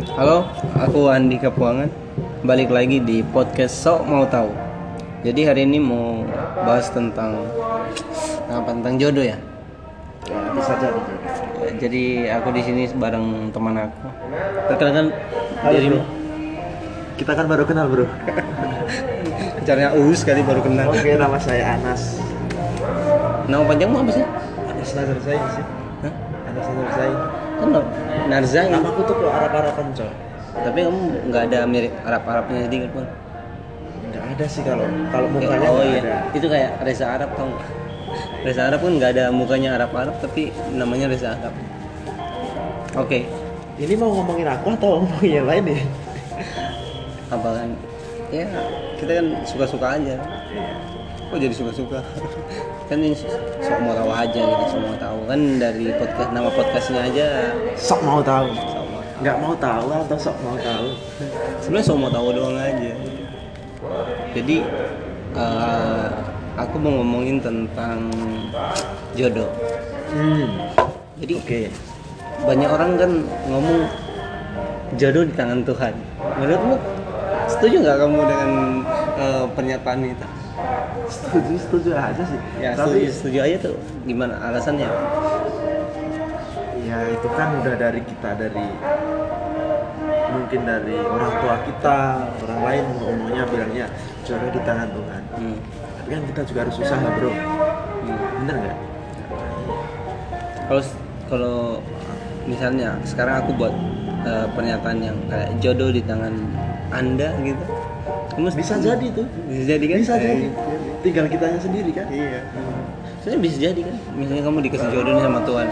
Halo, aku Andi Kapuangan. Balik lagi di podcast Sok Mau Tahu. Jadi hari ini mau bahas tentang apa tentang jodoh ya. bisa jadi Jadi aku di sini bareng teman aku. Perkenalkan dirimu. kita kan baru kenal bro Caranya Uus kali baru kenal. oke nama saya Anas Nama panjangmu apa sih? Anas Nazar Zain sih Hah? Anas Nazar Zain Kan Narzain. nama aku tuh kalau Arab-Araban coy Tapi kamu nggak ada mirip Arab-Arabnya sedikit pun. nggak ada sih kalau kalau mukanya oh iya, ada itu kayak Reza Arab tau nggak? Reza Arab kan nggak ada mukanya Arab-Arab tapi namanya Reza Arab. Oke, ini mau ngomongin aku atau ngomongin yang lain nih apa kan? Ya kita kan suka-suka aja. Kok jadi suka-suka? kan ini sok mau tahu aja gitu, semua tahu kan dari podcast nama podcastnya aja sok mau tahu sok mau tahu. nggak mau tahu atau sok mau tahu Sebenarnya sok mau tahu doang aja. Jadi eh, aku mau ngomongin tentang jodoh. hmm Jadi oke banyak orang kan ngomong jodoh di tangan Tuhan. Menurutmu setuju nggak kamu dengan eh, pernyataan itu? Setuju setuju aja sih Ya tapi setuju, setuju aja tuh. Gimana alasannya? ya itu kan udah dari kita dari mungkin dari orang tua kita orang lain ngomongnya bilangnya jodoh di tangan Tuhan Hmm. tapi kan kita juga harus usaha bro hmm. bener nggak Kalau kalau misalnya sekarang aku buat eh, pernyataan yang kayak jodoh di tangan anda gitu, kamu bisa jadi tuh. bisa jadi kan? bisa Eh, jadi tinggal kitanya sendiri kan? Iya. Soalnya bisa jadi kan, misalnya kamu dikasih jodoh nih sama Tuhan,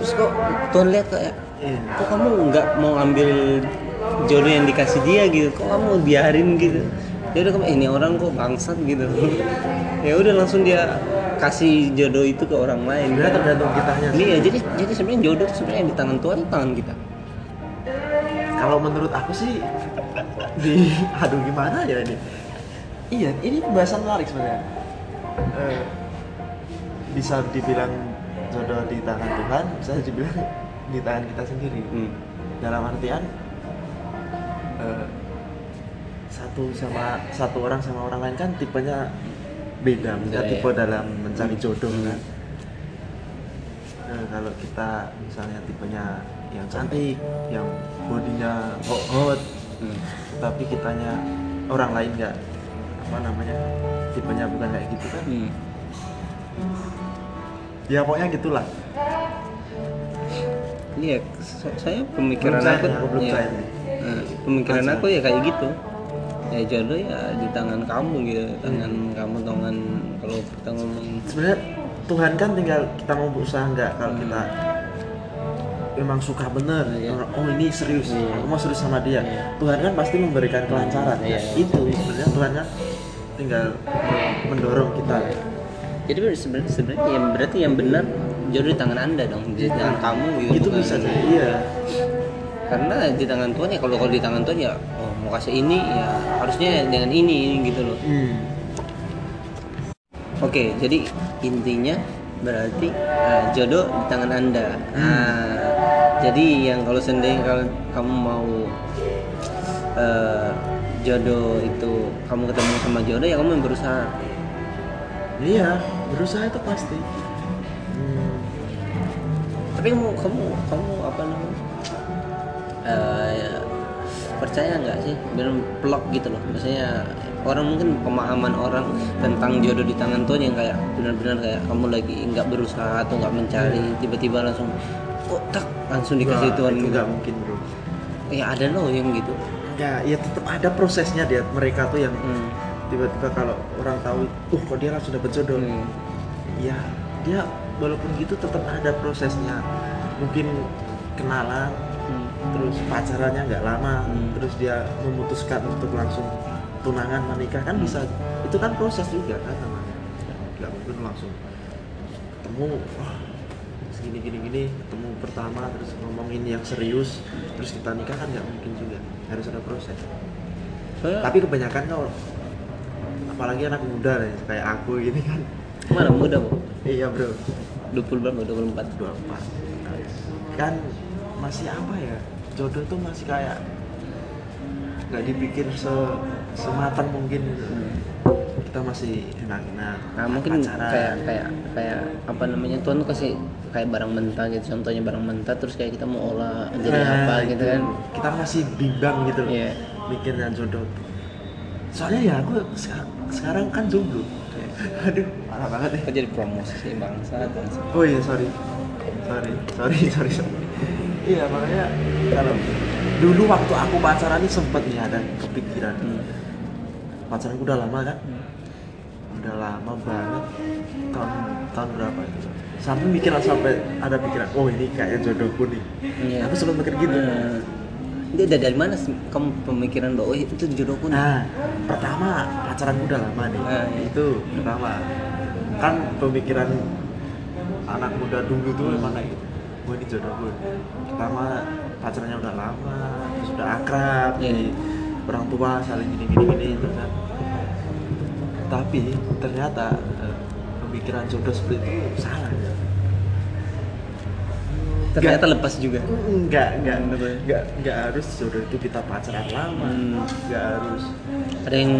terus kok Tuhan lihat kayak iya. kok kamu nggak mau ambil jodoh yang dikasih dia gitu? Kok kamu biarin gitu? Ya udah kamu "Eh, ini orang kok bangsat gitu. Ya udah langsung dia kasih jodoh itu ke orang lain. Sebenarnya tergantung kitanya iya jadi jadi sebenarnya jodoh itu sebenarnya di tangan Tuhan di tangan kita. Kalau menurut aku sih di aduh gimana ya ini? Iya ini pembahasan menarik sebenarnya. Eh, bisa dibilang jodoh di tangan Tuhan bisa dibilang di tangan kita sendiri. Hmm. dalam artian eh, satu sama satu orang sama orang lain kan tipenya beda. Ya. tipe dalam mencari jodoh Hmm. kan Eh, kalau kita misalnya tipenya yang cantik. yang bodinya hot, hot Hmm. tapi kitanya orang lain nggak apa namanya tipenya bukan kayak gitu kan Hmm. ya pokoknya gitulah Iya, saya pemikiran Belum aku, belum ya, saya eh, pemikiran Masa. aku ya kayak gitu. Ya jodoh ya di tangan kamu gitu, tangan Hmm. kamu tangan kalau kita ngomong sebenarnya Tuhan kan tinggal kita mau berusaha nggak kalau Hmm. kita memang suka bener Iya. orang, oh ini serius Iya. aku mau serius sama dia Iya. Tuhan kan pasti memberikan kelancaran Iya. Nah, itu sebenarnya Tuhan kan tinggal mendorong kita Jadi sebenarnya sebenarnya yang berarti yang benar jodoh di tangan anda dong, di tangan kamu gitu. itu bukan- bisa jadi iya Karena di tangan Tuhan ya kalau kalau di tangan Tuhan ya oh mau kasih ini ya harusnya dengan ini, ini gitu loh. hmm. Oke, jadi intinya berarti eh, jodoh di tangan anda. Nah, jadi yang kalau seandainya kalau kamu mau eh, jodoh itu kamu ketemu sama jodoh ya kamu yang berusaha. iya berusaha itu pasti Hmm. Tapi kamu kamu kamu apa namanya? eh, percaya nggak sih belum plok gitu loh maksudnya orang mungkin pemahaman orang tentang jodoh di tangan Tuhan yang kayak benar-benar kayak kamu lagi nggak berusaha atau nggak mencari tiba-tiba langsung kok tak langsung dikasih Tuhan itu gitu nggak mungkin bro ya ada loh yang gitu ya ya tetap ada prosesnya dia mereka tuh yang hmm. tiba-tiba kalau orang tahu uh kok dia langsung dapat jodoh Hmm. ya dia walaupun gitu tetap ada prosesnya mungkin kenalan Hmm. terus pacarannya nggak lama Hmm. terus dia memutuskan untuk langsung tunangan menikah kan bisa itu kan proses juga kan namanya nggak mungkin langsung ketemu wah segini gini gini ketemu pertama terus ngomongin yang serius terus kita nikah kan nggak mungkin juga harus ada proses. Soalnya- tapi kebanyakan kalau apalagi anak muda nih kayak aku gini kan. Mana muda bu? Iya bro. 20 berapa? 24 24 kan masih apa ya jodoh tuh masih kayak nggak dipikir se sematang mungkin gitu. kita masih enak-enak Nah, mungkin pacaran. kayak kayak kayak apa namanya Tuhan tuh kasih kayak barang mentah gitu contohnya barang mentah terus kayak kita mau olah jadi Nah, apa itu. gitu kan kita masih bimbang gitu loh Iya. mikirnya jodoh soalnya ya aku seka- sekarang kan jomblo aduh parah banget ya jadi promosi sih bangsa bangsa oh iya sorry sorry sorry sorry, sorry. iya makanya kalau dulu waktu aku pacaran ini sempet nih ada kepikiran Hmm. pacaranku udah lama kan Hmm. udah lama banget tahun tahun berapa itu sampai mikiran sampai ada pikiran oh ini kayaknya jodohku nih Iya. aku sempet mikir gitu dia dari, dari mana kamu pemikiran bahwa oh, itu jodohku nih? Nah, pertama pacaran udah lama nih. Nah, iya. itu pertama. Kan pemikiran anak muda dulu tuh memang kayak gitu. Wah ini jodoh gue. Pertama pacarannya udah lama, terus udah akrab, jadi orang tua saling gini gini gini itu kan. Tapi ternyata pemikiran jodoh seperti itu salah. Ternyata lepas juga. Enggak, enggak, Kenapa? enggak, enggak harus jodoh itu kita pacaran lama, Hmm. enggak harus Ada yang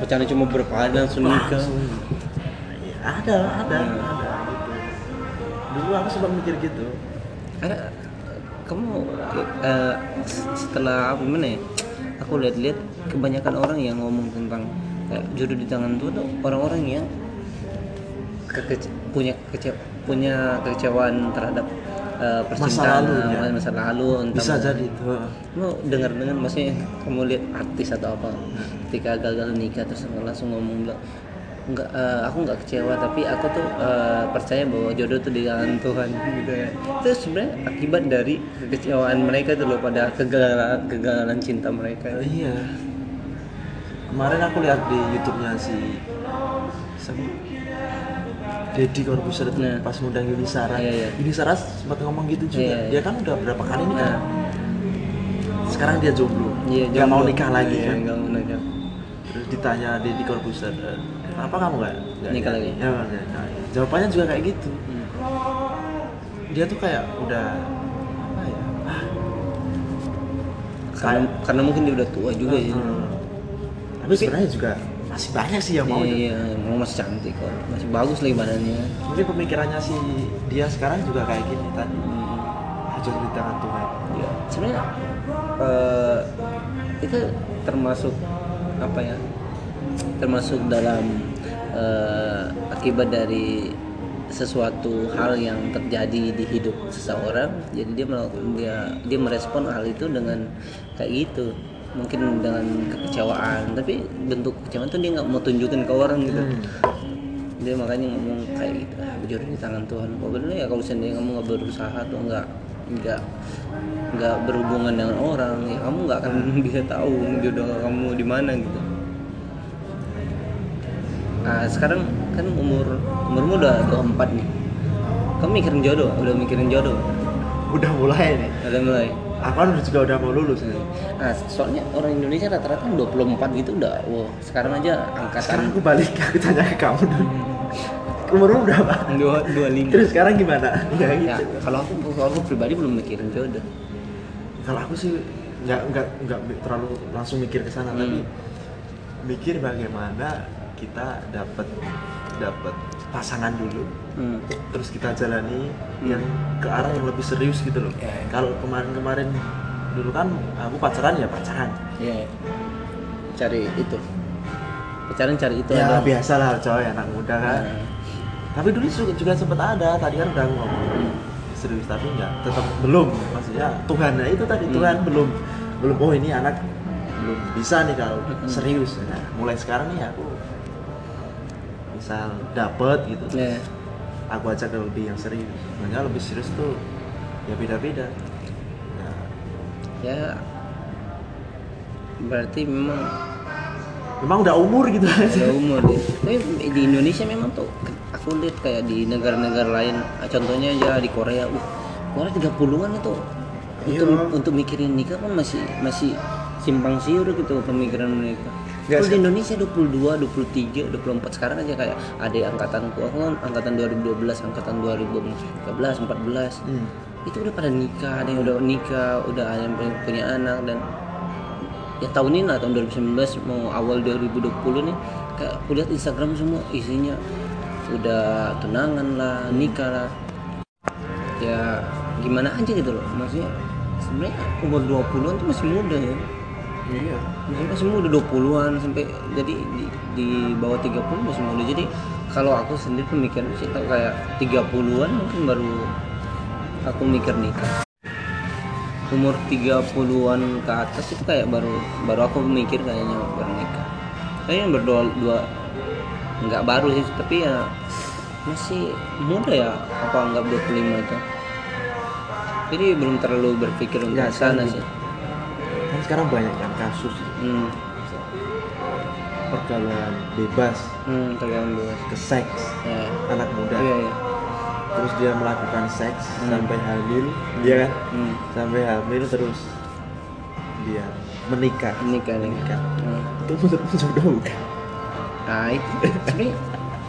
pacaran cuma berapa hari langsung nikah. Ya, ada ada Hmm. ada gitu dulu aku sempat mikir gitu Karena kamu eh, setelah apa gimana ya? Aku lihat-lihat kebanyakan orang yang ngomong tentang kayak jodoh di tangan tuh orang-orang yang kekece- punya kece punya kekecewaan terhadap eh, percintaan lalu, ya. eh, masa lalu entah bisa mau- jadi itu kamu dengar dengar maksudnya kamu lihat artis atau apa ketika gagal nikah terus langsung ngomong bilang enggak eh, aku nggak kecewa tapi aku tuh eh, percaya bahwa jodoh tuh di tangan Tuhan gitu ya. Itu sebenarnya akibat dari kekecewaan mereka tuh loh pada kegagalan kegagalan cinta mereka. Iya. Kemarin aku lihat di YouTube-nya si siapa Deddy Corbuzier itu Nah. pas ngundang Yuni Sara Iya, iya. Yuni Sara sempat ngomong gitu juga Iya, iya. dia kan udah berapa kali Nah. sekarang dia jomblo iya nggak mau nikah lagi Iya, kan nggak mau nikah terus ditanya Deddy Corbuzier "Eh, kenapa kamu nggak Nikah lagi? ya, nggak nikah. jawabannya juga kayak gitu Hmm. dia tuh kayak udah apa ya ah, karena karena mungkin dia udah tua juga ya Hmm. tapi sebenarnya juga masih banyak sih yang mau iya, iya, emang masih cantik kok masih bagus lagi badannya mungkin pemikirannya si dia sekarang juga kayak gini tadi Hmm. aja di tangan Tuhan Ya, sebenarnya eh, itu termasuk apa ya? Termasuk dalam eh, akibat dari sesuatu hal yang terjadi di hidup seseorang. Jadi dia melakukan dia dia merespon hal itu dengan kayak gitu. Mungkin dengan kekecewaan, tapi bentuk kekecewaan tuh dia nggak mau tunjukin ke orang gitu. Hmm. Dia makanya ngomong kayak gitu, ah, jodoh di tangan Tuhan. Kok bener ya kalau sendiri kamu nggak berusaha atau nggak nggak nggak berhubungan dengan orang ya kamu nggak akan bisa tahu jodoh kamu di mana gitu nah sekarang kan umur umurmu udah 24 nih kamu mikirin jodoh udah mikirin jodoh udah mulai nih udah mulai aku kan juga udah mau lulus nih. Nah soalnya orang Indonesia rata-rata kan 24 gitu udah wow sekarang aja angkatan sekarang aku balik aku tanya ke kamu dulu. Umurmu berapa? Dua dua lima. Terus sekarang gimana? Ya gitu. ya. Kalau aku kalau aku pribadi belum mikirin jodoh. Kalau aku sih nggak nggak nggak terlalu langsung mikir ke sana Hmm. tapi mikir bagaimana kita dapat dapat pasangan dulu hmm. terus kita jalani Hmm. yang ke arah yang lebih serius gitu loh Ya, ya. kalau kemarin-kemarin dulu kan aku pacaran ya pacaran ya cari itu pacaran cari itu ya biasa lah coy anak muda kan Nah, tapi dulu juga, juga sempat ada tadi kan udah ngomong Hmm. serius tapi nggak tetap belum maksudnya Tuhan nah itu tadi Hmm. Tuhan belum belum oh ini anak belum bisa nih kalau Hmm. serius nah mulai sekarang nih aku misal dapet gitu. Ya aku ajak ke lebih yang serius makanya lebih serius tuh ya beda-beda. Nah, ya. Berarti memang memang udah umur gitu. Ada umur deh tapi di Indonesia memang tuh aku lihat kayak di negara-negara lain. Contohnya aja di Korea. Uh Korea 30-an itu. Iya. untuk untuk mikirin nikah kan masih masih simpang siur gitu pemikiran mereka Kalau di Indonesia 22, 23, 24 sekarang aja kayak ada angkatanku aku kan angkatan 2012, angkatan 2013, 14 Hmm. itu udah pada nikah ada yang udah nikah udah ada yang punya- punya anak dan ya tahun ini lah tahun 2019 mau awal 2020 nih kayak aku lihat Instagram semua isinya udah tunangan lah nikah lah. Ya gimana aja gitu loh. Maksudnya sebenarnya umur 20-an tuh masih muda ya iya. Masih masih muda 20-an sampai jadi di, di bawah 30 masih muda jadi kalau aku sendiri pemikiran sih kayak 30-an mungkin baru aku mikir nikah umur 30-an ke atas itu kayak baru baru aku mikir kayaknya baru nikah. Kayaknya berdua dua nggak baru sih tapi ya masih muda ya apa anggap 25 itu. Jadi belum terlalu berpikir untuk Ya, sana sih kan sekarang banyak kan kasus hmm. pergaulan bebas Hmm, tergantung bebas. ke seks Ya. anak muda Iya, iya. terus dia melakukan seks Hmm. sampai hamil dia kan Hmm. sampai hamil terus dia menikah Menikah nih. menikah Hmm. itu menurutmu jodoh bukan Nah, itu sebenarnya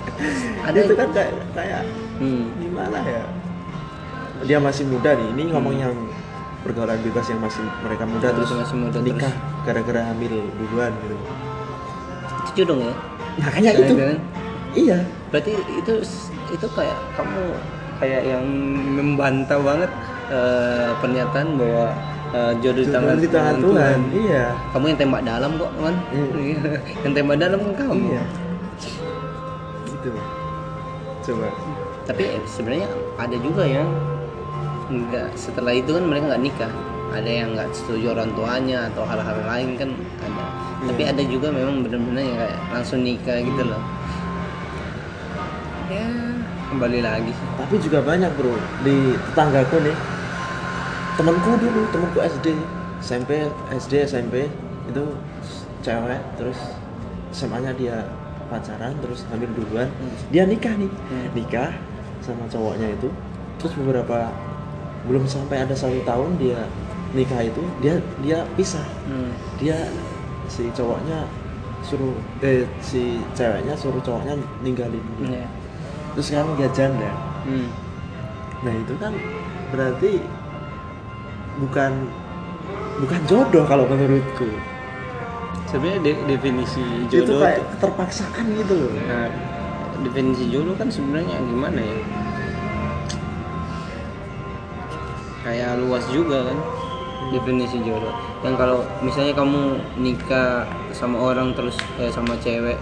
ada itu kan kayak kayak Hmm. gimana ya dia masih muda nih ini ngomong yang pergaulan bebas yang masih mereka muda terus masih muda nikah gara-gara hamil duluan gitu Itu jodoh ya? makanya Kayak itu kan? iya Berarti itu itu kayak kamu kayak yang membantah banget eh, pernyataan bahwa eh, jodoh di tangan, di tangan Tuhan iya Kamu yang tembak dalam kok, kan? Iya. yang tembak dalam kan kamu. iya gitu coba Tapi sebenarnya ada juga yang nggak setelah itu kan mereka nggak nikah. Ada yang nggak setuju orang tuanya atau hal-hal lain kan ada. Tapi Iya. ada juga memang benar-benar yang kayak langsung nikah gitu loh. Ya kembali lagi sih. tapi juga banyak bro di tetanggaku nih temanku dulu temanku SD SMP SD SMP itu cewek terus SMA nya dia pacaran terus hamil duluan Hmm. dia nikah nih Hmm. nikah sama cowoknya itu terus beberapa belum sampai ada satu tahun dia nikah itu dia dia pisah Hmm. dia si cowoknya suruh eh si ceweknya suruh cowoknya ninggalin Ya. terus sekarang dia janda Hmm. nah itu kan berarti bukan bukan jodoh kalau menurutku Sebenarnya de- definisi itu jodoh kayak tuh- keterpaksaan gitu loh Nah, definisi jodoh kan sebenarnya gimana ya? Kayak luas juga kan definisi jodoh. Yang kalau misalnya kamu nikah sama orang terus eh, sama cewek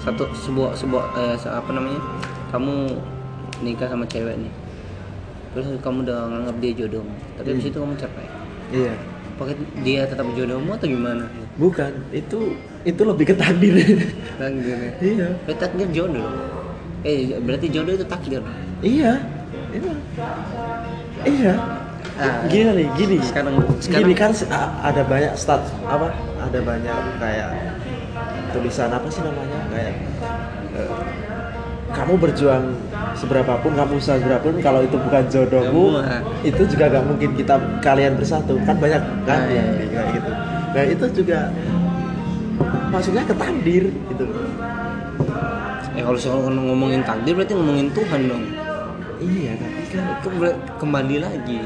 satu sebuah sebuah eh, apa namanya? Kamu nikah sama cewek nih. Terus kamu udah nganggap dia jodohmu. Tapi habis itu kamu cerai. iya Pakai dia tetap jodohmu atau gimana? bukan itu itu lebih ke takdir Takdir. iya Eh, takdir jodoh. Eh berarti jodoh itu takdir. iya iya. Iya. Ah, gini nih gini. sekarang gini sekarang kan se- a- ada banyak stat apa? Ada banyak kayak tulisan apa sih namanya? Kayak eh, kamu berjuang seberapapun kamu usaha seberapapun kalau itu bukan jodohmu ah. itu juga nggak mungkin kita kalian bersatu. Kan banyak kan? Ah, iya, yang iya. kayak gitu. Nah itu juga maksudnya ke takdir gitu. Eh kalau soal ngomongin takdir berarti ngomongin Tuhan dong. Iya tapi kan Ke- kembali lagi.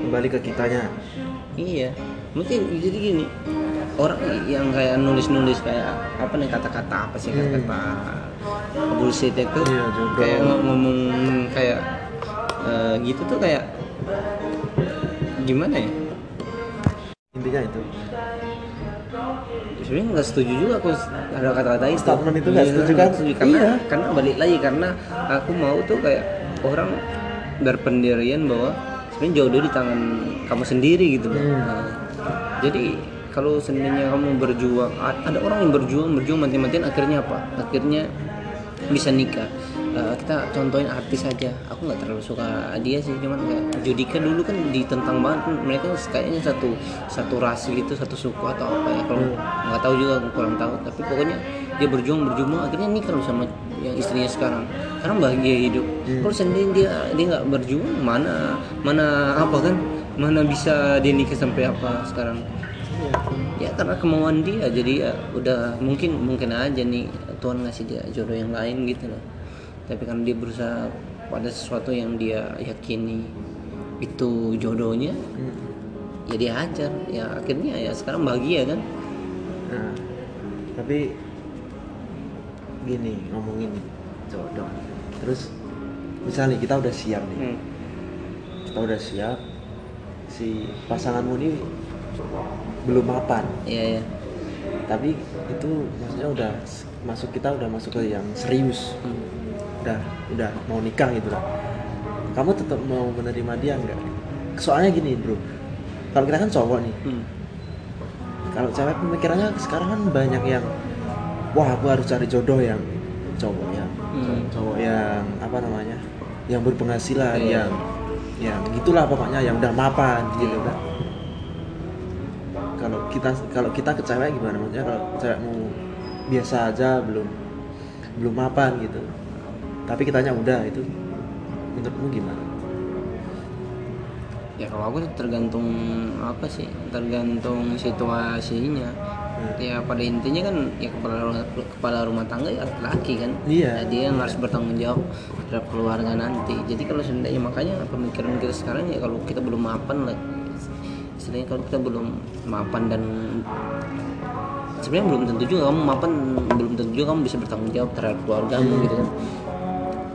kembali ke kitanya Iya. Mungkin jadi gini. Orang yang kayak nulis-nulis kayak apa nih kata-kata apa sih Hmm. kata-kata bullshit itu Iya, jodoh. kayak ng- ngomong kayak eh, gitu tuh kayak gimana ya? intinya itu sebenarnya nggak setuju juga aku ada kata-kata itu Statement itu nggak Iya, setuju kan? setuju. karena Iya. karena balik lagi karena aku mau tuh kayak orang berpendirian bahwa sebenarnya jodoh di tangan kamu sendiri gitu Hmm. Nah, jadi kalau seandainya kamu berjuang ada orang yang berjuang berjuang mati-matian akhirnya apa akhirnya bisa nikah Eh, kita contohin artis aja. Aku nggak terlalu suka dia sih cuman kayak Judika dulu kan ditentang banget. Mereka kayaknya satu satu ras gitu satu suku atau apa ya. Kalau nggak tahu juga aku kurang tahu. Tapi pokoknya dia berjuang berjuang akhirnya nikah sama yang istrinya sekarang. Sekarang bahagia hidup. Kalau seandainya dia dia nggak berjuang mana mana apa kan? Mana bisa dia nikah sampai apa sekarang? Ya karena kemauan dia. Jadi ya udah mungkin mungkin aja nih Tuhan ngasih dia jodoh yang lain gitu loh tapi karena dia berusaha pada sesuatu yang dia yakini itu jodohnya Hmm. ya dia hajar. Ya akhirnya ya sekarang bahagia kan? Nah, tapi gini ngomongin jodoh. Terus misalnya kita udah siap nih, kita udah siap, si pasanganmu ini belum mapan, iya ya tapi itu maksudnya udah masuk kita udah masuk ke yang serius, Hmm. Udah udah mau nikah gitu lah. Kamu tetap mau menerima dia nggak? Soalnya gini bro, kalau kita kan cowok nih, Hmm. kalau cewek pemikirannya sekarang kan banyak yang wah aku harus cari jodoh yang cowok yang Hmm. cowok yang apa namanya yang berpenghasilan Iya. yang yang gitulah pokoknya yang udah mapan gitu Iya. kan kalau kita kalau kita ke cewek gimana maksudnya kalau cewekmu biasa aja belum belum mapan gitu tapi kitanya udah itu menurutmu gimana? Ya kalau aku tergantung apa sih tergantung situasinya. Hmm. ya pada intinya kan ya kepala rumah, kepala rumah tangga ya laki kan. Iya. Ya, dia yang harus bertanggung jawab terhadap keluarga nanti. Jadi kalau seandainya makanya pemikiran kita sekarang ya kalau kita belum mapan lah. Istilahnya kalau kita belum mapan dan sebenarnya belum tentu juga kamu mapan belum tentu juga kamu bisa bertanggung jawab terhadap keluargamu gitu kan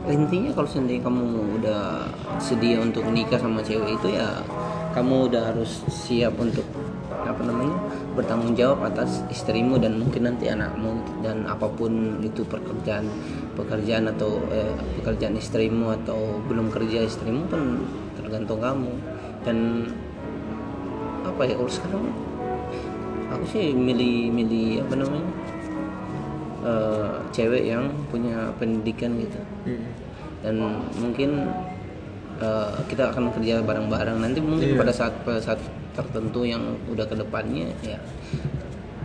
intinya kalau seandainya kamu udah sedia untuk nikah sama cewek itu ya kamu udah harus siap untuk apa namanya bertanggung jawab atas istrimu dan mungkin nanti anakmu dan apa pun itu pekerjaan pekerjaan atau eh, pekerjaan istrimu atau belum kerja istrimu pun tergantung kamu. Dan apa ya kalau sekarang aku sih milih milih apa namanya eh, cewek yang punya pendidikan gitu. Dan mungkin eh, kita akan kerja bareng-bareng. Nanti mungkin Iya. pada saat pada saat tertentu yang udah ke depannya ya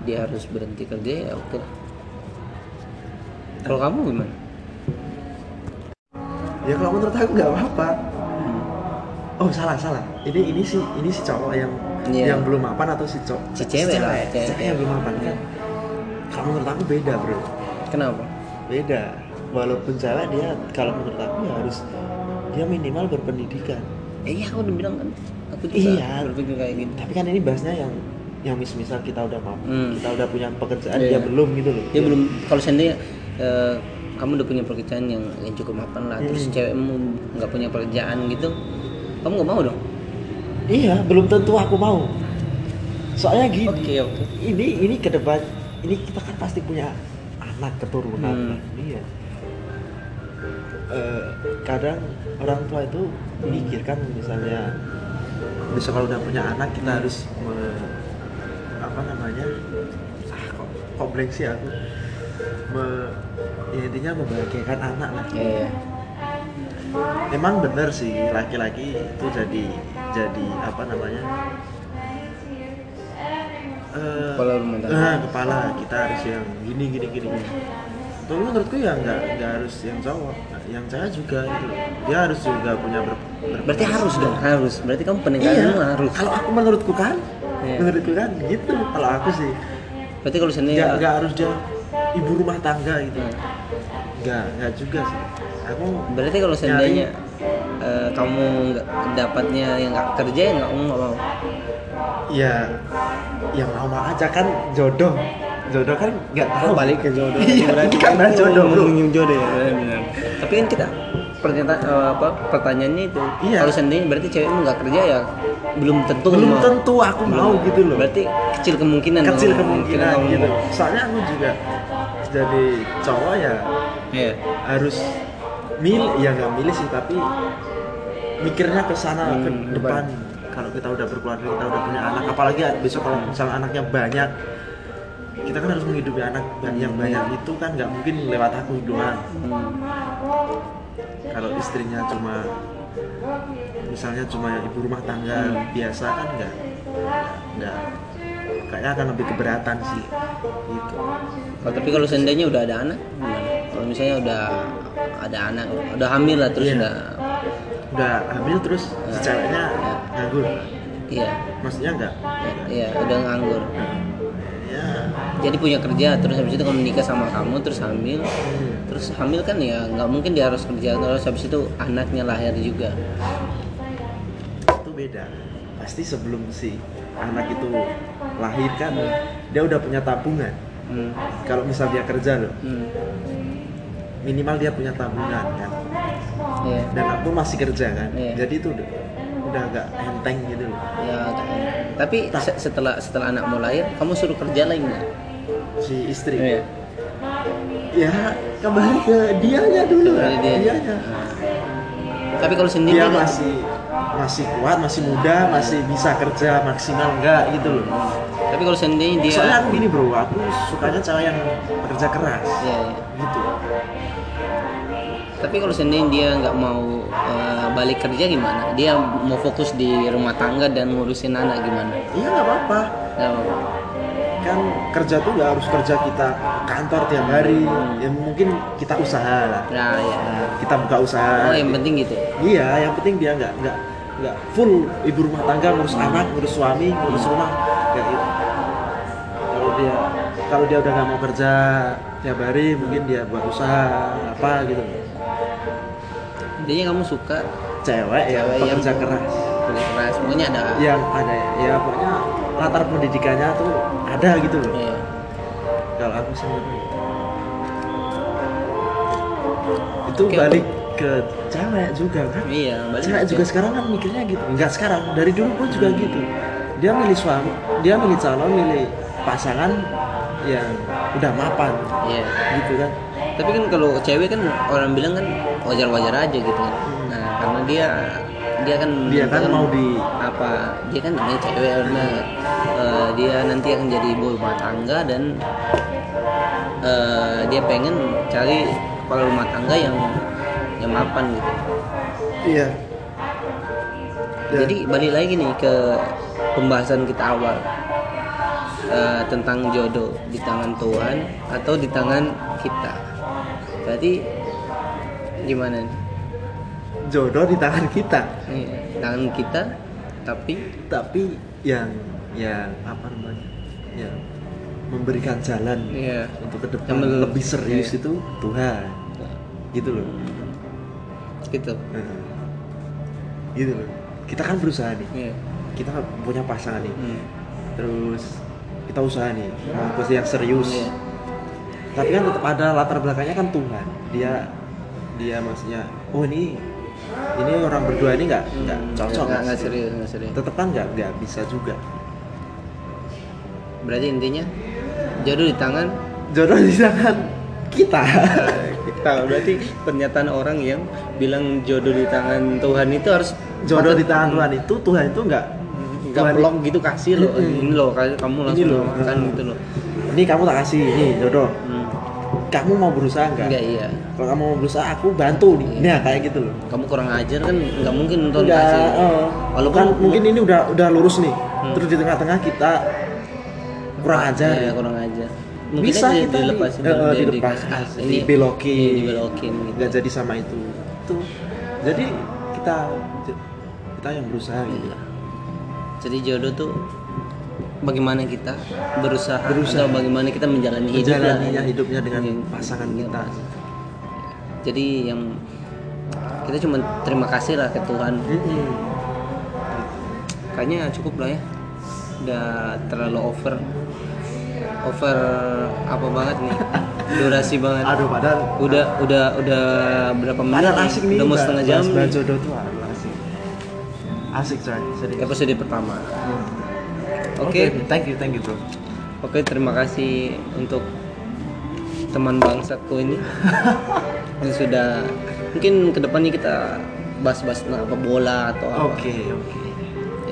dia harus berhenti kerja ya oke lah. kalau kamu gimana? Ya kalau menurut aku nggak apa-apa. Oh salah salah. Ini ini si ini si cowok yang Iya. yang belum mapan atau si cowok Si cewek lah, si cewek. cewek yang belum mapan kan kalau menurut aku beda bro. Kenapa? Beda. Walaupun cewek dia kalau menurut aku ya harus dia minimal berpendidikan. Eh, iya aku udah bilang kan. Aku juga Iya. berpikir kayak gitu. Tapi kan ini bahasnya yang yang mis-misal kita udah mapan Hmm. kita udah punya pekerjaan Iya. dia belum gitu loh. Dia belum. Kalau seandainya eh, kamu udah punya pekerjaan yang, yang cukup mapan lah terus Hmm. cewekmu nggak punya pekerjaan gitu kamu nggak mau dong? Iya belum tentu aku mau. Soalnya gini oke oke. ini ini ke depan ini kita kan pasti punya anak keturunan Hmm. iya Eh, kadang orang tua itu mikir kan misalnya besok kalau udah punya anak kita harus me- apa namanya ah, kok kok sih aku Me- ya intinya membahagiakan anak lah Iya. Emang bener sih laki-laki itu jadi jadi apa namanya Kepala rumah tangga. eh, kepala kita harus yang gini gini gini. gini. Tapi menurutku ya nggak nggak harus yang cowok, yang cewek juga gitu. loh. Dia harus juga punya ber, ber- berarti harus dong harus berarti kamu Iya. peningkatanmu harus Kalau aku menurutku kan, Iya. menurutku kan gitu. Kalau aku sih berarti kalau seandainya nggak nggak harus dia ibu rumah tangga gitu. Hmm. Nggak nggak juga sih. Aku berarti kalau seandainya eh, kamu nggak dapatnya yang nggak kerja ya nggak kamu nggak mau ya ya mau mau aja kan jodoh jodoh kan nggak tahu balik ke jodoh Iya, berarti kan kamu jodoh, bro. jodoh ya tapi kan kita pernyataan eh, apa pertanyaannya itu Iya. kalau seandainya berarti cewekmu nggak kerja ya belum tentu belum mau. tentu aku mau gitu loh berarti kecil kemungkinan kecil dong, kemungkinan kamu gitu mau. soalnya aku juga jadi cowok ya Iya. harus milih ya nggak milih sih tapi mikirnya ke sana Hmm, ke depan. depan kalau kita udah berkeluarga kita udah punya anak apalagi besok kalau misalnya anaknya banyak kita kan harus menghidupi anak yang banyak itu kan nggak mungkin lewat aku doang Hmm. kalau istrinya cuma misalnya cuma ibu rumah tangga Hmm. biasa kan nggak nggak kayaknya akan lebih keberatan sih gitu Kalau tapi kalau seandainya udah ada anak, gimana? Kalau misalnya udah ada anak, udah hamil lah terus Iya. udah, udah hamil terus si Ya. ceweknya Ya. Nganggur iya, maksudnya nggak iya udah nganggur. ya Jadi punya kerja, terus habis itu kamu nikah sama kamu, terus hamil, hmm. terus hamil kan ya nggak mungkin dia harus kerja, terus habis itu anaknya lahir juga. beda pasti sebelum si anak itu lahir kan dia udah punya tabungan Hmm. kalau misal dia kerja loh Hmm. minimal dia punya tabungan kan Iya. dan aku masih kerja kan Iya. jadi itu udah agak enteng gitu loh. Ya, tapi se- setelah setelah anak mau lahir, kamu suruh kerja lagi nggak? si istri. Iya. ya kembali ke dianya dulu. Kembali dia. dianya. Tapi kalau sendiri dia kan- masih masih kuat masih muda masih bisa kerja maksimal enggak gitu loh. Tapi kalau sendiri dia soalnya aku gini bro aku sukanya cewek yang bekerja keras. Iya, iya. gitu. Tapi kalau sendiri dia nggak mau eh, balik kerja gimana? Dia mau fokus di rumah tangga dan ngurusin anak gimana? iya nggak apa-apa. Nggak apa-apa. kan kerja tuh nggak harus kerja kita kantor tiap hari. Ya mungkin kita usaha lah. Nah, ya. kita buka usaha. Oh, yang penting gitu. iya yang penting dia nggak nggak nggak full ibu rumah tangga ngurus anak ngurus suami ngurus rumah. Kayak gitu. Kalau dia kalau dia udah nggak mau kerja tiap hari mungkin dia buat usaha apa gitu. Intinya kamu suka cewek ya Cewek yang- pekerja keras kerja keras. Pokoknya ada. yang ada ya pokoknya latar pendidikannya tuh ada gitu loh Iya. kalau aku sendiri itu Oke. balik ke cewek juga kan Iya, balik cewek juga sekarang kan mikirnya gitu enggak sekarang dari dulu pun juga gitu dia milih suami dia milih calon milih pasangan yang udah mapan Iya. gitu kan Tapi kan kalau cewek kan orang bilang kan wajar-wajar aja gitu kan. Nah, karena dia dia kan dia kan mau di apa dia kan namanya cewek karena eh, dia nanti akan jadi ibu rumah tangga dan eh, dia pengen cari kepala rumah tangga yang yang mapan gitu. iya Jadi balik lagi nih ke pembahasan kita awal Eh, tentang jodoh di tangan Tuhan atau di tangan kita. Berarti gimana nih? Jodoh di tangan kita Iya, tangan kita tapi tapi yang yang apa namanya yang memberikan jalan Iya. untuk ke depan lebih serius iya. itu Tuhan gitu loh gitu. Gitu loh kita kan berusaha nih Iya. kita punya pasangan nih Hmm. terus kita usaha nih mau yang serius Iya. tapi kan tetap ada latar belakangnya kan Tuhan dia dia maksudnya oh ini ini orang berdua ini nggak nggak cocok Nggak, nggak serius, nggak serius. tetap kan nggak nggak bisa juga Berarti intinya jodoh di tangan jodoh di tangan kita kita. Berarti pernyataan orang yang bilang jodoh di tangan Tuhan itu harus jodoh di tangan Tuhan itu Tuhan itu nggak nggak Tuhan- blok gitu kasih loh Mm-mm. ini loh kamu langsung loh. makan gitu loh ini kamu tak kasih ini jodoh hmm. Kamu mau berusaha nggak? Enggak iya. Kalau kamu mau berusaha aku bantu nih. Iya. nah kayak gitu loh. Kamu kurang ajar kan nggak mungkin nonton udah kasih oh, Walaupun- kan mungkin ini udah udah lurus nih. Hmm. terus di tengah-tengah kita kurang ajar. Ya, kurang ajar. Mungkin bisa kita di, eh, di- dilepas di- ah, ini dibelokin. iya, dibelokin gitu. Nggak jadi sama itu. Itu. Jadi kita kita yang berusaha gitu. Iya. jadi jodoh tuh bagaimana kita berusaha, Berusaha. atau bagaimana kita menjalani hidup menjalaninya hidupnya dengan pasangan kita. jadi yang kita cuma terima kasih lah ke Tuhan. Kayaknya cukup lah ya. Udah terlalu over over apa banget nih? Durasi banget. Aduh padahal udah udah udah berapa menit padahal asik nih udah mau setengah jam bahas- bahas jodoh tuh asik. Asik coy serius. Episode pertama. Hmm. Oke. Thank you thank you bro. Oke terima kasih untuk teman bangsaku ini. Yang sudah mungkin ke depannya kita bahas-bahas tentang apa bola atau apa. Oke oke.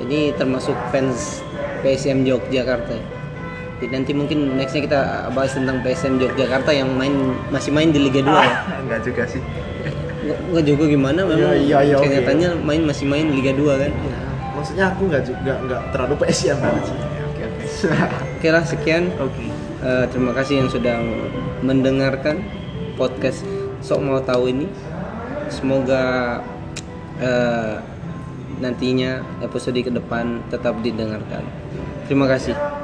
Ini termasuk fans PSM Yogyakarta. Jadi nanti mungkin nextnya kita bahas tentang PSM Yogyakarta yang main masih main di Liga 2 ya? Enggak juga sih. Nggak- nggak juga gimana memang Iya, iya, iya, oke. kenyataannya main masih main Liga 2 kan? Ya, maksudnya aku nggak juga nggak terlalu PSM banget sih. Oke oke. Oke lah sekian. Oke. Eh, terima kasih yang sudah mendengarkan podcast sok mau tahu ini. Semoga eh, nantinya episode ke depan tetap didengarkan. Terima kasih